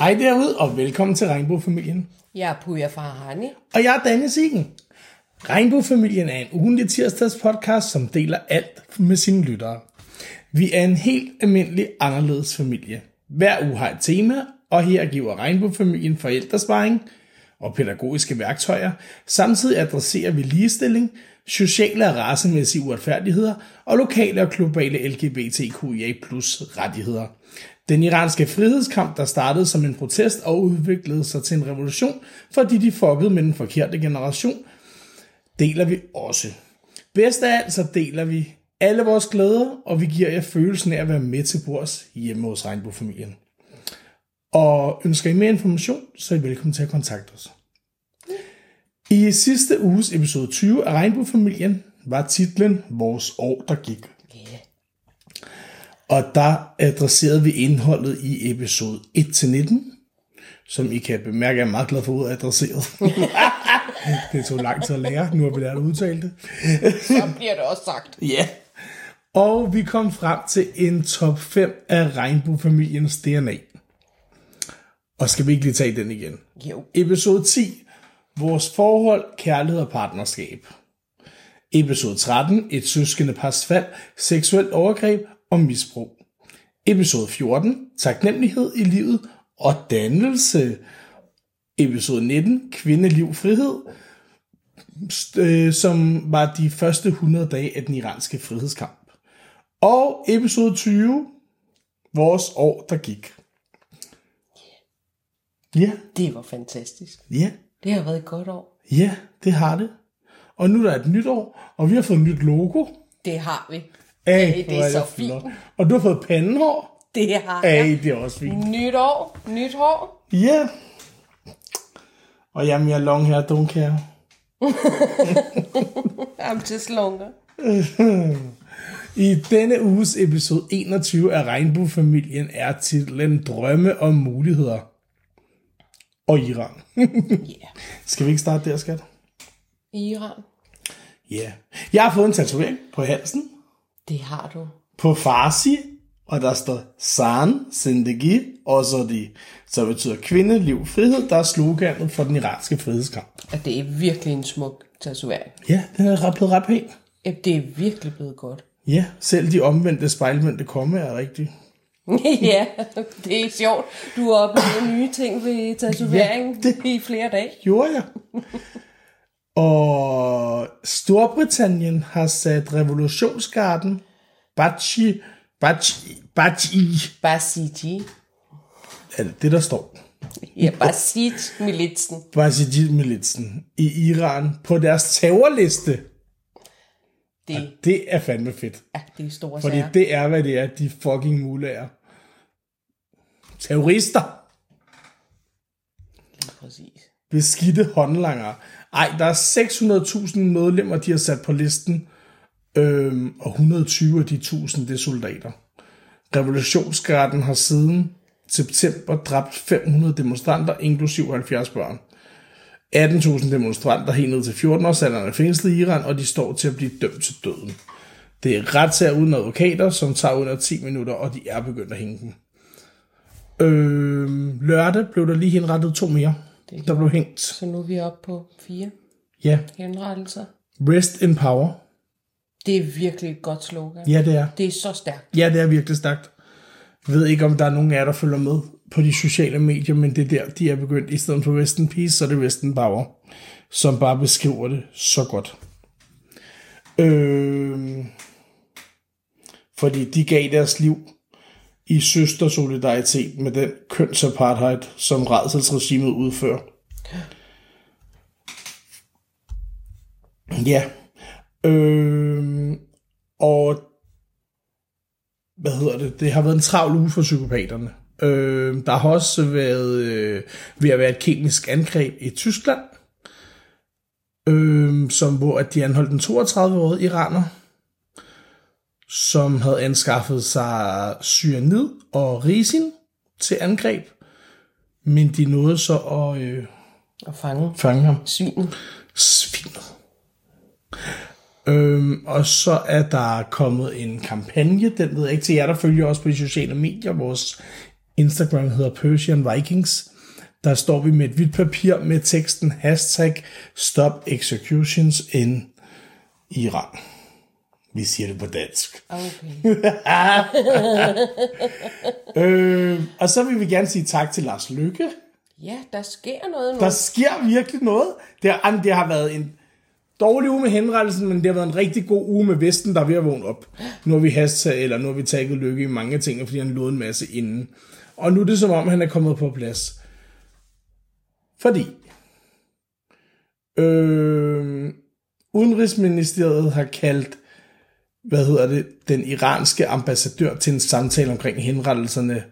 Hej derude, og velkommen til Regnbuefamilien. Jeg er Puja Farhani. Og jeg er Danne Siegen. Regnbuefamilien er en ugentlig tirsdags podcast, som deler alt med sine lyttere. Vi er en helt almindelig anderledes familie. Hver uge har et tema, og her giver Regnbuefamilien forældresparing og pædagogiske værktøjer. Samtidig adresserer vi ligestilling, sociale og racemæssige uretfærdigheder og lokale og globale LGBTQIA plus rettigheder. Den iranske frihedskamp, der startede som en protest og udviklede sig til en revolution, fordi de fuckede med den forkerte generation, deler vi også. Bedst af alt så deler vi alle vores glæder, og vi giver jer følelsen af at være med til bords hjemme hos Regnbuefamilien. Og ønsker I mere information, så er I velkommen til at kontakte os. I sidste uges episode 20 af Regnbuefamilien var titlen Vores år, der gik. Yeah. Og der adresserede vi indholdet i episode 1-19, som I kan bemærke, er meget glad for ordet adresseret. det tog lang tid at lære, nu har vi lært at udtale det. Så bliver det også sagt. Ja. Og vi kom frem til en top 5 af regnbuefamiliens DNA. Og skal vi ikke lige tage den igen? Jo. Episode 10. Vores forhold, kærlighed og partnerskab. Episode 13. Et søskende pars fald, seksuelt overgreb og misbrug. Episode 14. Taknemmelighed i livet og dannelse. Episode 19. Kvinde, liv, frihed. Øh, som var de første 100 dage af den iranske frihedskamp. Og episode 20. Vores år, der gik. Ja, Det var fantastisk. ja. Det har været et godt år. Ja, det har det. Og nu er der et nyt år, og vi har fået et nyt logo. Det har vi. Ej, Ej, det hvor er så flot. fint. Og du har fået pandehår. Det har Ej, jeg. det er også fint. Nyt år, nyt hår. Ja. Og jamen, jeg er long hair, don't care. I'm just longer. I denne uges episode 21 af Regnbuefamilien er titlen Drømme og muligheder. Og Iran. Yeah. Skal vi ikke starte der, skat? Iran. Ja. Yeah. Jeg har fået en tatovering på halsen. Det har du. på farsi, og der står San Zindagi, og så de, så betyder kvinde, liv, frihed, der er sloganet for den iranske frihedskamp. Og det er virkelig en smuk tatovering. Ja, den er blevet ret pæn. Ja, Det er virkelig blevet godt. Ja, selv de omvendte spejlvendte komme er rigtigt. ja, det er sjovt. Du har oplevet nye ting ved tatoveringen Ja, ja, i flere dage. Gjorde jeg. og Storbritannien har sat revolutionsgarden Bachi, Bachi, Bachi, Basiji. er det det, der står? Ja, Basij-militsen. Basijid-militsen i Iran på deres terrorliste. Det, Det er fandme fedt. ja, det er store Fordi sager. det er, hvad det er, de fucking mulærer. Terrorister. Præcis. Beskidte håndlanger. Ej, der er 600.000 medlemmer, de har sat på listen. Øhm, og 120 af de 1000, det er soldater. Revolutionsgarden har siden september dræbt 500 demonstranter, inklusiv 70 børn. 18.000 demonstranter helt ned til 14 års alderen er fængslet i Iran, og de står til at blive dømt til døden. Det er retssager uden advokater, som tager under 10 minutter, og de er begyndt at hænge dem. Øh, lørdag blev der lige henrettet to mere, der blev hængt. Så nu er vi oppe på fire Ja, henrettelser. rest in power. Det er virkelig et godt slogan. Ja, det er. Det er så stærkt. Ja, det er virkelig stærkt. Jeg ved ikke, om der er nogen af jer, der følger med på de sociale medier, men det er der, de er begyndt. I stedet for Rest in Peace, så er det Rest in Power, som bare beskriver det så godt. Øh, fordi de gav deres liv i søstersolidaritet med den kønsapartheid, som redselsregimet udfører. Ja. Øh, og hvad hedder det, det har været en travl uge for psykopaterne. Øh, der har også været øh, ved at være et kemisk angreb i Tyskland, øh, som, hvor at de anholdt en 32-årig iraner, som havde anskaffet sig cyanid og risin til angreb, men de nåede så at øh, Og fange fange ham. svinet. Svinet. Øhm, og så er der kommet en kampagne, den ved jeg ikke til jer, der følger os på de sociale medier, vores Instagram hedder Persian Vikings. Der står vi med et hvidt papir med teksten hashtag Stop Executions in Iran. Vi siger det på dansk. Okay. Øh, og så vil vi gerne sige tak til Lars Lykke. Ja, der sker noget nu. Der sker virkelig noget. Det har, det har været en dårlig uge med henrettelsen, men det har været en rigtig god uge med Vesten, der er ved at vågne op. Nu har vi hashtag, eller nu har vi taget Lykke i mange ting, fordi han lovede en masse inden. Og nu er det som om, han er kommet på plads. Fordi øh, Udenrigsministeriet har kaldt hvad hedder det, den iranske ambassadør til en samtale omkring henrettelserne.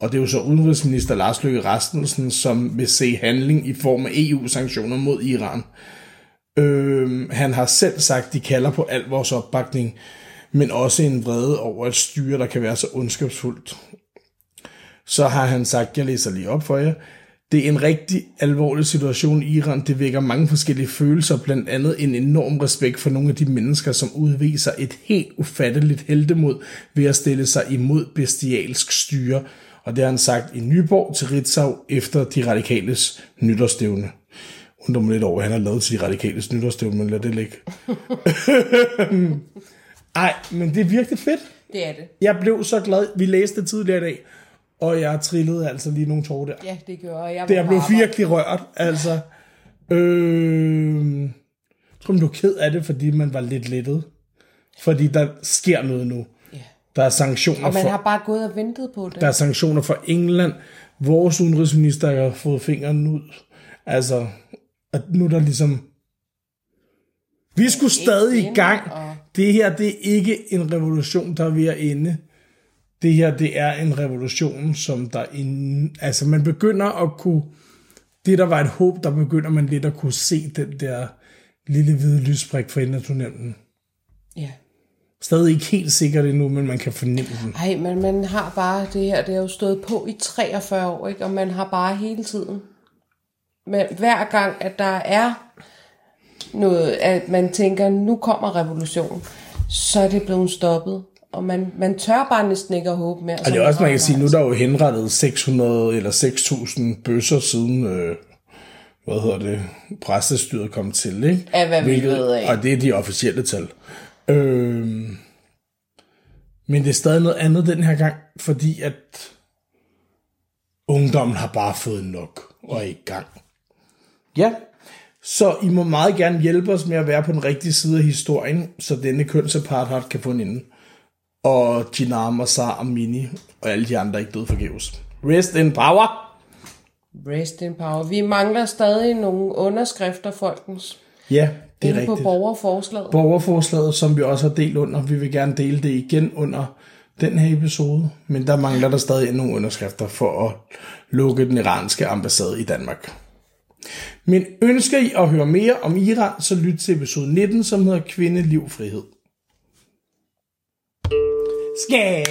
Og det er jo så udenrigsminister Lars Løkke Rasmussen, som vil se handling i form af EU-sanktioner mod Iran. Øh, han har selv sagt, at de kalder på al vores opbakning, men også en vrede over et styre, der kan være så ondskabsfuldt. Så har han sagt, jeg læser lige op for jer, det er en rigtig alvorlig situation i Iran. Det vækker mange forskellige følelser, blandt andet en enorm respekt for nogle af de mennesker, som udviser et helt ufatteligt heldemod ved at stille sig imod bestialsk styre. Og det har han sagt i Nyborg til Ritzau efter de radikales nytårsstævne. Undrer mig lidt over, at han har lavet til de radikales nytårsstævne, men lad det ligge. Ej, men det er virkelig fedt. Det er det. Jeg blev så glad. Vi læste det tidligere i dag, og jeg trillede altså lige nogle tårer der. Ja, det gør jeg. Det er arbejde. virkelig rørt, altså. Øh, jeg tror, man blev ked af det, fordi man var lidt lettet. Fordi der sker noget nu. Ja. Der er sanktioner Og man for, har bare gået og ventet på det. der er sanktioner for England. Vores udenrigsminister har fået fingeren ud. Altså, at nu er der ligesom... Vi skulle stadig i gang. Det her, det er ikke en revolution, der er ved at ende. Det her, det er en revolution, som der... In, altså, man begynder at kunne... Det, der var et håb, der begynder man lidt at kunne se den der lille hvide lysbrik for enden af tunnelen. Ja. Stadig ikke helt sikkert endnu, men man kan fornemme den. Ej, men man har bare det her, det har jo stået på i 43 år, ikke? og man har bare hele tiden, men hver gang, at der er noget, at man tænker, nu kommer revolution, så er det blevet stoppet. Og man, man tør bare næsten ikke at håbe mere. Og det er også, man kan sige, nu er der jo henrettet 600 eller 6.000 bøsser siden, øh, hvad hedder det, præstestyret kom til, ikke? Af hvad vi ved af. Og det er de officielle tal. Øh, men det er stadig noget andet den her gang, fordi at ungdommen har bare fået nok og er i gang. Ja, så I må meget gerne hjælpe os med at være på den rigtige side af historien, så denne kønsapartheid kan få en ende og Jinam og Sar og Mini og alle de andre ikke døde forgæves. Rest in power! Rest in power. Vi mangler stadig nogle underskrifter, folkens. Ja, det er Inde på rigtigt. borgerforslaget. Borgerforslaget, som vi også har delt under, vi vil gerne dele det igen under den her episode, men der mangler der stadig nogle underskrifter for at lukke den iranske ambassade i Danmark. Men ønsker I at høre mere om Iran, så lyt til episode 19, som hedder Kvinde, Liv, Frihed. Skæg!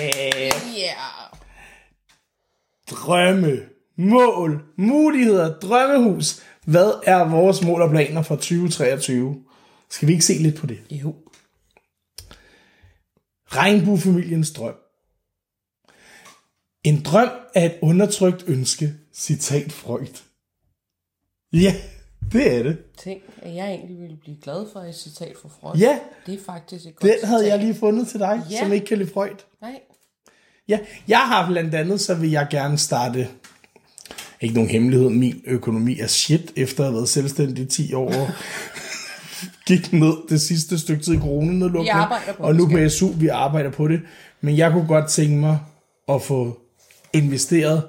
Yeah. drømme, mål, muligheder, drømmehus. Hvad er vores mål og planer for 2023? Skal vi ikke se lidt på det? Jo. Regnbuefamiliens drøm. En drøm er et undertrykt ønske. Citat Freud. Ja, det er det. Tænk, at jeg egentlig ville blive glad for et citat fra Freud. Ja, Det er faktisk et godt den havde citat. jeg lige fundet til dig, Ja. som ikke kan lide Freud. Nej. Ja, jeg har blandt andet, så vil jeg gerne starte, ikke nogen hemmelighed, min økonomi er shit, efter at have været selvstændig i 10 år. og Gik ned det sidste stykke tid i coronanedlukningen. På Og nu skal. SU, vi arbejder på det. Men jeg kunne godt tænke mig at få investeret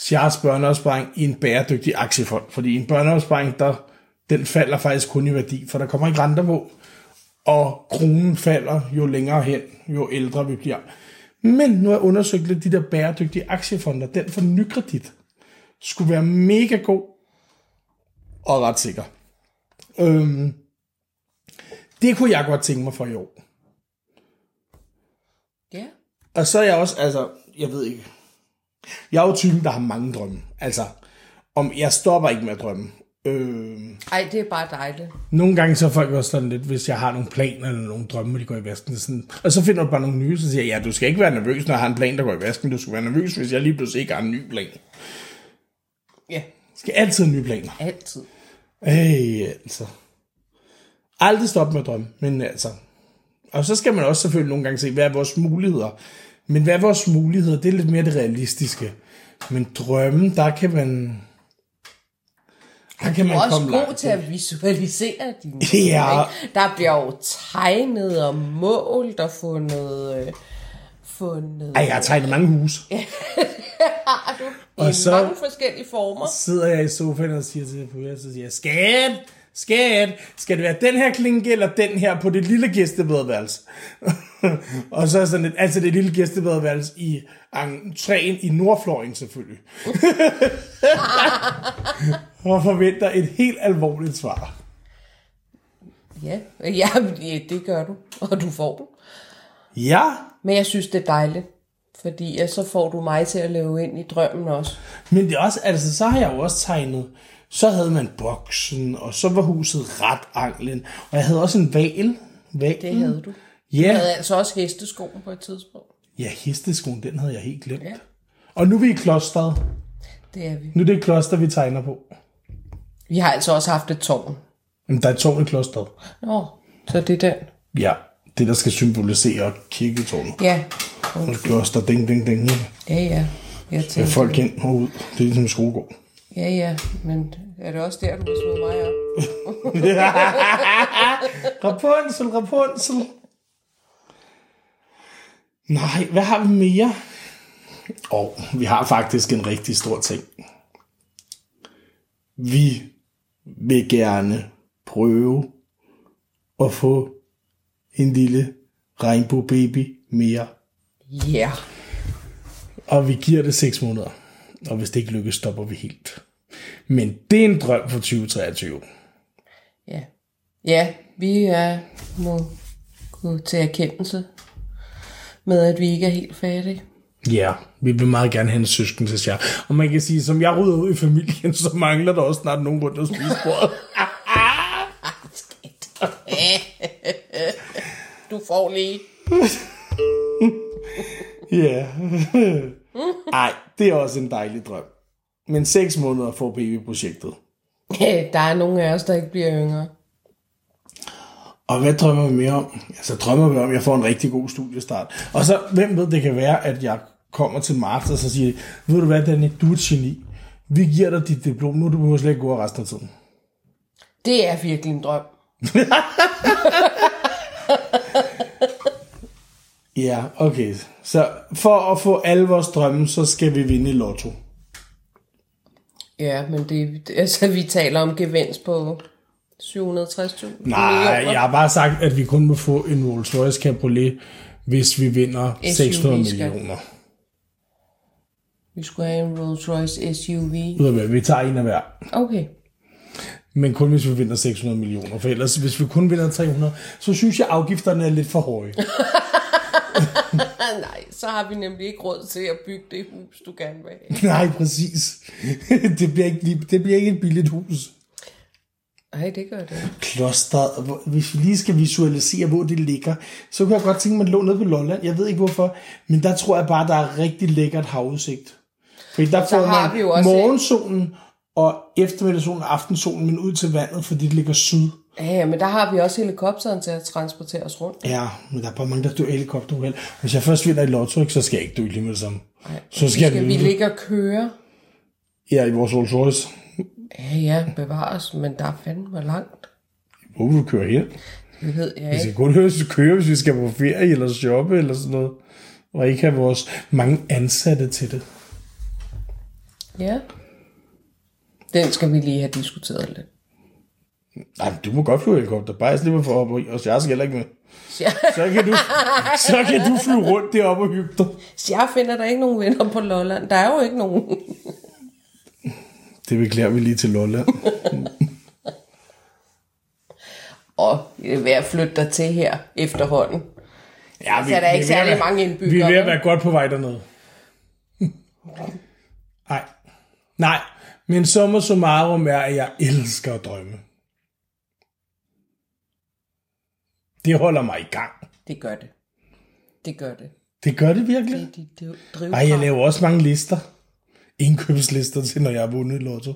Charles børneopsparing i en bæredygtig aktiefond. Fordi en børneopsparing, der, den falder faktisk kun i værdi, for der kommer ikke renter på. Og kronen falder jo længere hen, jo ældre vi bliver. Men nu har jeg undersøgt lidt de der bæredygtige aktiefonder. Den for nykredit skulle være mega god og ret sikker. Øhm, det kunne jeg godt tænke mig for i år. Ja. Og så er jeg også, altså, jeg ved ikke. Jeg er jo typen, der har mange drømme. Altså, om jeg stopper ikke med at drømme. Øh, Ej, det er bare dejligt. nogle gange så er folk også sådan lidt, hvis jeg har nogle planer eller nogle drømme, de går i vasken. Sådan, og så finder du bare nogle nye, så siger jeg, ja, du skal ikke være nervøs, når jeg har en plan, der går i vasken. Du skal være nervøs, hvis jeg lige pludselig ikke har en ny plan. Ja, Jeg skal altid have nye planer. altid. Ej, altså. Aldrig stoppe med at drømme, men altså. Og så skal man også selvfølgelig nogle gange se, hvad er vores muligheder. Men hvad er vores muligheder? Det er lidt mere det realistiske. Men drømmen, der kan man... Der kan Du man er også komme god langt. til at visualisere dine Ja. ikke? Der bliver jo tegnet og målt og fundet... Øh, fundet Ej, jeg har tegnet mange huse. har du i Og så- mange forskellige former. sidder jeg i sofaen og siger til Pia, så siger jeg, skat, skat, skal det være den her klinke eller den her på det lille gæstebadeværelse? og så sådan et, altså det lille gæstebadeværelse i entréen i Nordfløjen selvfølgelig. og forventer et helt alvorligt svar. Ja, ja, ja, det gør du, og du får den. Ja, Men jeg synes, det er dejligt, fordi ja, så får du mig til at leve ind i drømmen også. men det er også, altså så har jeg jo også tegnet, så havde man boksen, og så var huset ret anklen, og jeg havde også en val. val. Det havde du. Ja. Jeg havde altså også hesteskoen på et tidspunkt. Ja, hesteskoen, den havde jeg helt glemt. Ja. Ja. Og nu er vi i klosteret. Det er vi. Nu er det et kloster, vi tegner på. Vi har altså også haft et tårn. Men der er et tårn i klosteret. Nå, så det er den. Ja, det der skal symbolisere kirketårnet. Ja, Og et kloster, ding, ding, ding. ja, ja. Jeg Ja, tænkte, folk ind og ud. Det er ligesom skolegård. Ja, ja, men er det også der, du vil slå mig op? Rapunzel, Rapunzel. Nej, hvad har vi mere? Og vi har faktisk en rigtig stor ting. Vi vil gerne prøve at få en lille regnbue baby mere. Ja. Yeah. Og vi giver det 6 måneder. Og hvis det ikke lykkes, stopper vi helt. Men det er en drøm for 2023. Ja. Ja, vi er, må gå til erkendelse med, at vi ikke er helt færdige. Ja, vi vil meget gerne have en søsken til jer. Og man kan sige, som jeg rydder ud i familien, så mangler der også snart nogen rundt at spise bordet. Du får lige. Ja. Ej, det er også en dejlig drøm. Men 6 måneder får babyprojektet. Der er nogle af os, der ikke bliver yngre. Og hvad drømmer vi mere om? Altså drømmer vi om, at jeg får en rigtig god studiestart. Og så, hvem ved, det kan være, at jeg kommer til marts, og så siger, ved du hvad, Danny, du er et geni. Vi giver dig dit diplom, nu du behøver slet ikke gå resten af tiden. Det er virkelig en drøm. Ja, okay. Så for at få alle vores drømme, så skal vi vinde lotto. Ja, men det, altså, vi taler om gevinst på 760.000 Nej, millioner. jeg har bare sagt, at vi kun må få en Rolls Royce Cabriolet, hvis vi vinder SUV 600 skal. millioner. Vi skulle have en Rolls Royce SUV. Ud af hvad, vi tager en af hver. Okay. Men kun hvis vi vinder 600 millioner. For ellers, hvis vi kun vinder 300, så synes jeg, afgifterne er lidt for høje. Nej, så har vi nemlig ikke råd til at bygge det hus, du gerne vil have. Nej, præcis. Det bliver ikke, det bliver ikke et billigt hus. Nej, det gør det. Klosteret, hvis vi lige skal visualisere, hvor det ligger, så kunne jeg godt tænke mig at lå nede på Lolland. Jeg ved ikke hvorfor, men der tror jeg bare, der er rigtig lækkert havudsigt. Fordi der får man vi jo også morgensolen og eftermiddagssolen og aftensolen, men ud til vandet, fordi det ligger syd. Ja, ja, men der har vi også helikopteren til at transportere os rundt. Ja, men der er bare mange, der dør helikopteruheld. Hvis jeg først vinder i lotto, så skal jeg ikke dø lige med det samme. Nej, Så skal, skal vi ligge og køre? Ja, i vores Rolls Royce. Ja, ja, bevares, men der er fandme langt. Hvor vil du køre hen? Det ved jeg Vi ikke. skal kun høre, hvis vi kører, hvis vi skal på ferie eller shoppe eller sådan noget. Og ikke have vores mange ansatte til det. Ja. Den skal vi lige have diskuteret lidt. Nej, du må godt flyve helikopter. Bare jeg slipper for op og jeg skal heller ikke med. Ja. Så kan du, så kan du flyve rundt deroppe og hygge dig. Så jeg finder der ikke nogen venner på Lolland. Der er jo ikke nogen. Det beklager vi lige til Lolland. Og jeg er ved at flytte dig til her efterhånden. Ja, Så er der ikke vi særlig være- mange indbyggere, Vi er ved at være godt på vej dernede. Nej. Nej, Men summa summarum er, at jeg elsker at drømme. Det holder mig i gang. Det gør det. Det gør det. Det gør det virkelig. Det er dit driv- drivkraft. Ej, jeg laver også mange lister. Indkøbslister til, når jeg har vundet lotto.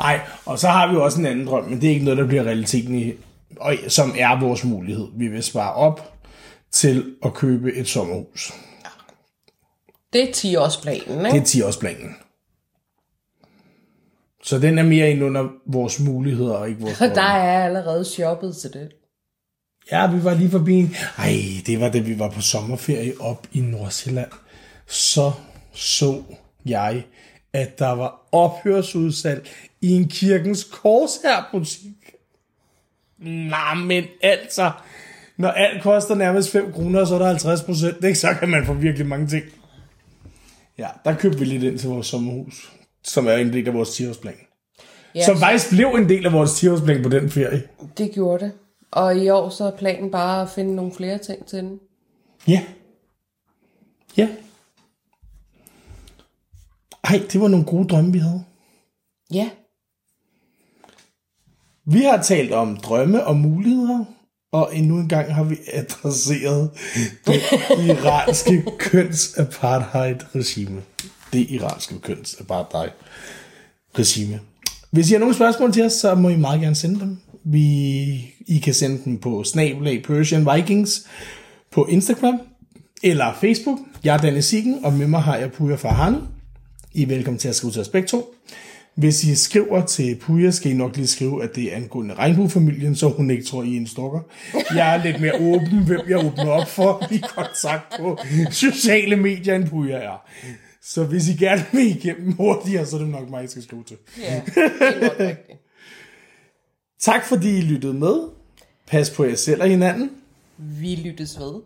Ej, og så har vi også en anden drøm, men det er ikke noget, der bliver realiteten i, og som er vores mulighed. Vi vil spare op til at købe et sommerhus. Det er 10 års planen, Det ikke? er 10-årsplanen. Så den er mere ind under vores muligheder, og ikke vores Og der drømme. er allerede shoppet til det. Ja, vi var lige forbi en... Ej, det var da vi var på sommerferie op i Nordsjælland. Så så jeg, at der var ophørsudsalg i en kirkens korshærbutik. Nej, men altså... Når alt koster nærmest 5 kroner, så er der 50 procent. Ikke? Så kan man få virkelig mange ting. Ja, der købte vi lidt ind til vores sommerhus, som er en del af vores 10-årsplan. Ja, Som faktisk blev en del af vores 10-årsplan på den ferie. det gjorde det. Og i år så er planen bare at finde nogle flere ting til den. Ja. Ja. Ej, det var nogle gode drømme, vi havde. Ja, Vi har talt om drømme og muligheder, og endnu en gang har vi adresseret det iranske kønsapartheid-regime. Det iranske kønsapartheid-regime. Hvis I har nogle spørgsmål til os, så må I meget gerne sende dem. Vi, I kan sende dem på snablag Persian Vikings på Instagram eller Facebook. Jeg er Danne Siggen, og med mig har jeg Puja Farhani. I er velkommen til at skrive til os begge to. Hvis I skriver til Puja, skal I nok lige skrive, at det er angående regnbuefamilien, så hun ikke tror, I er en stalker. Jeg er lidt mere åben, hvem jeg åbner op for i kontakt på sociale medier, end Puja er. Så hvis I gerne vil igennem hurtigere, så er det nok mig, I skal skrive til. ja det er nok rigtigt. Tak fordi I lyttede med. Pas på jer selv og hinanden. Vi lyttes ved.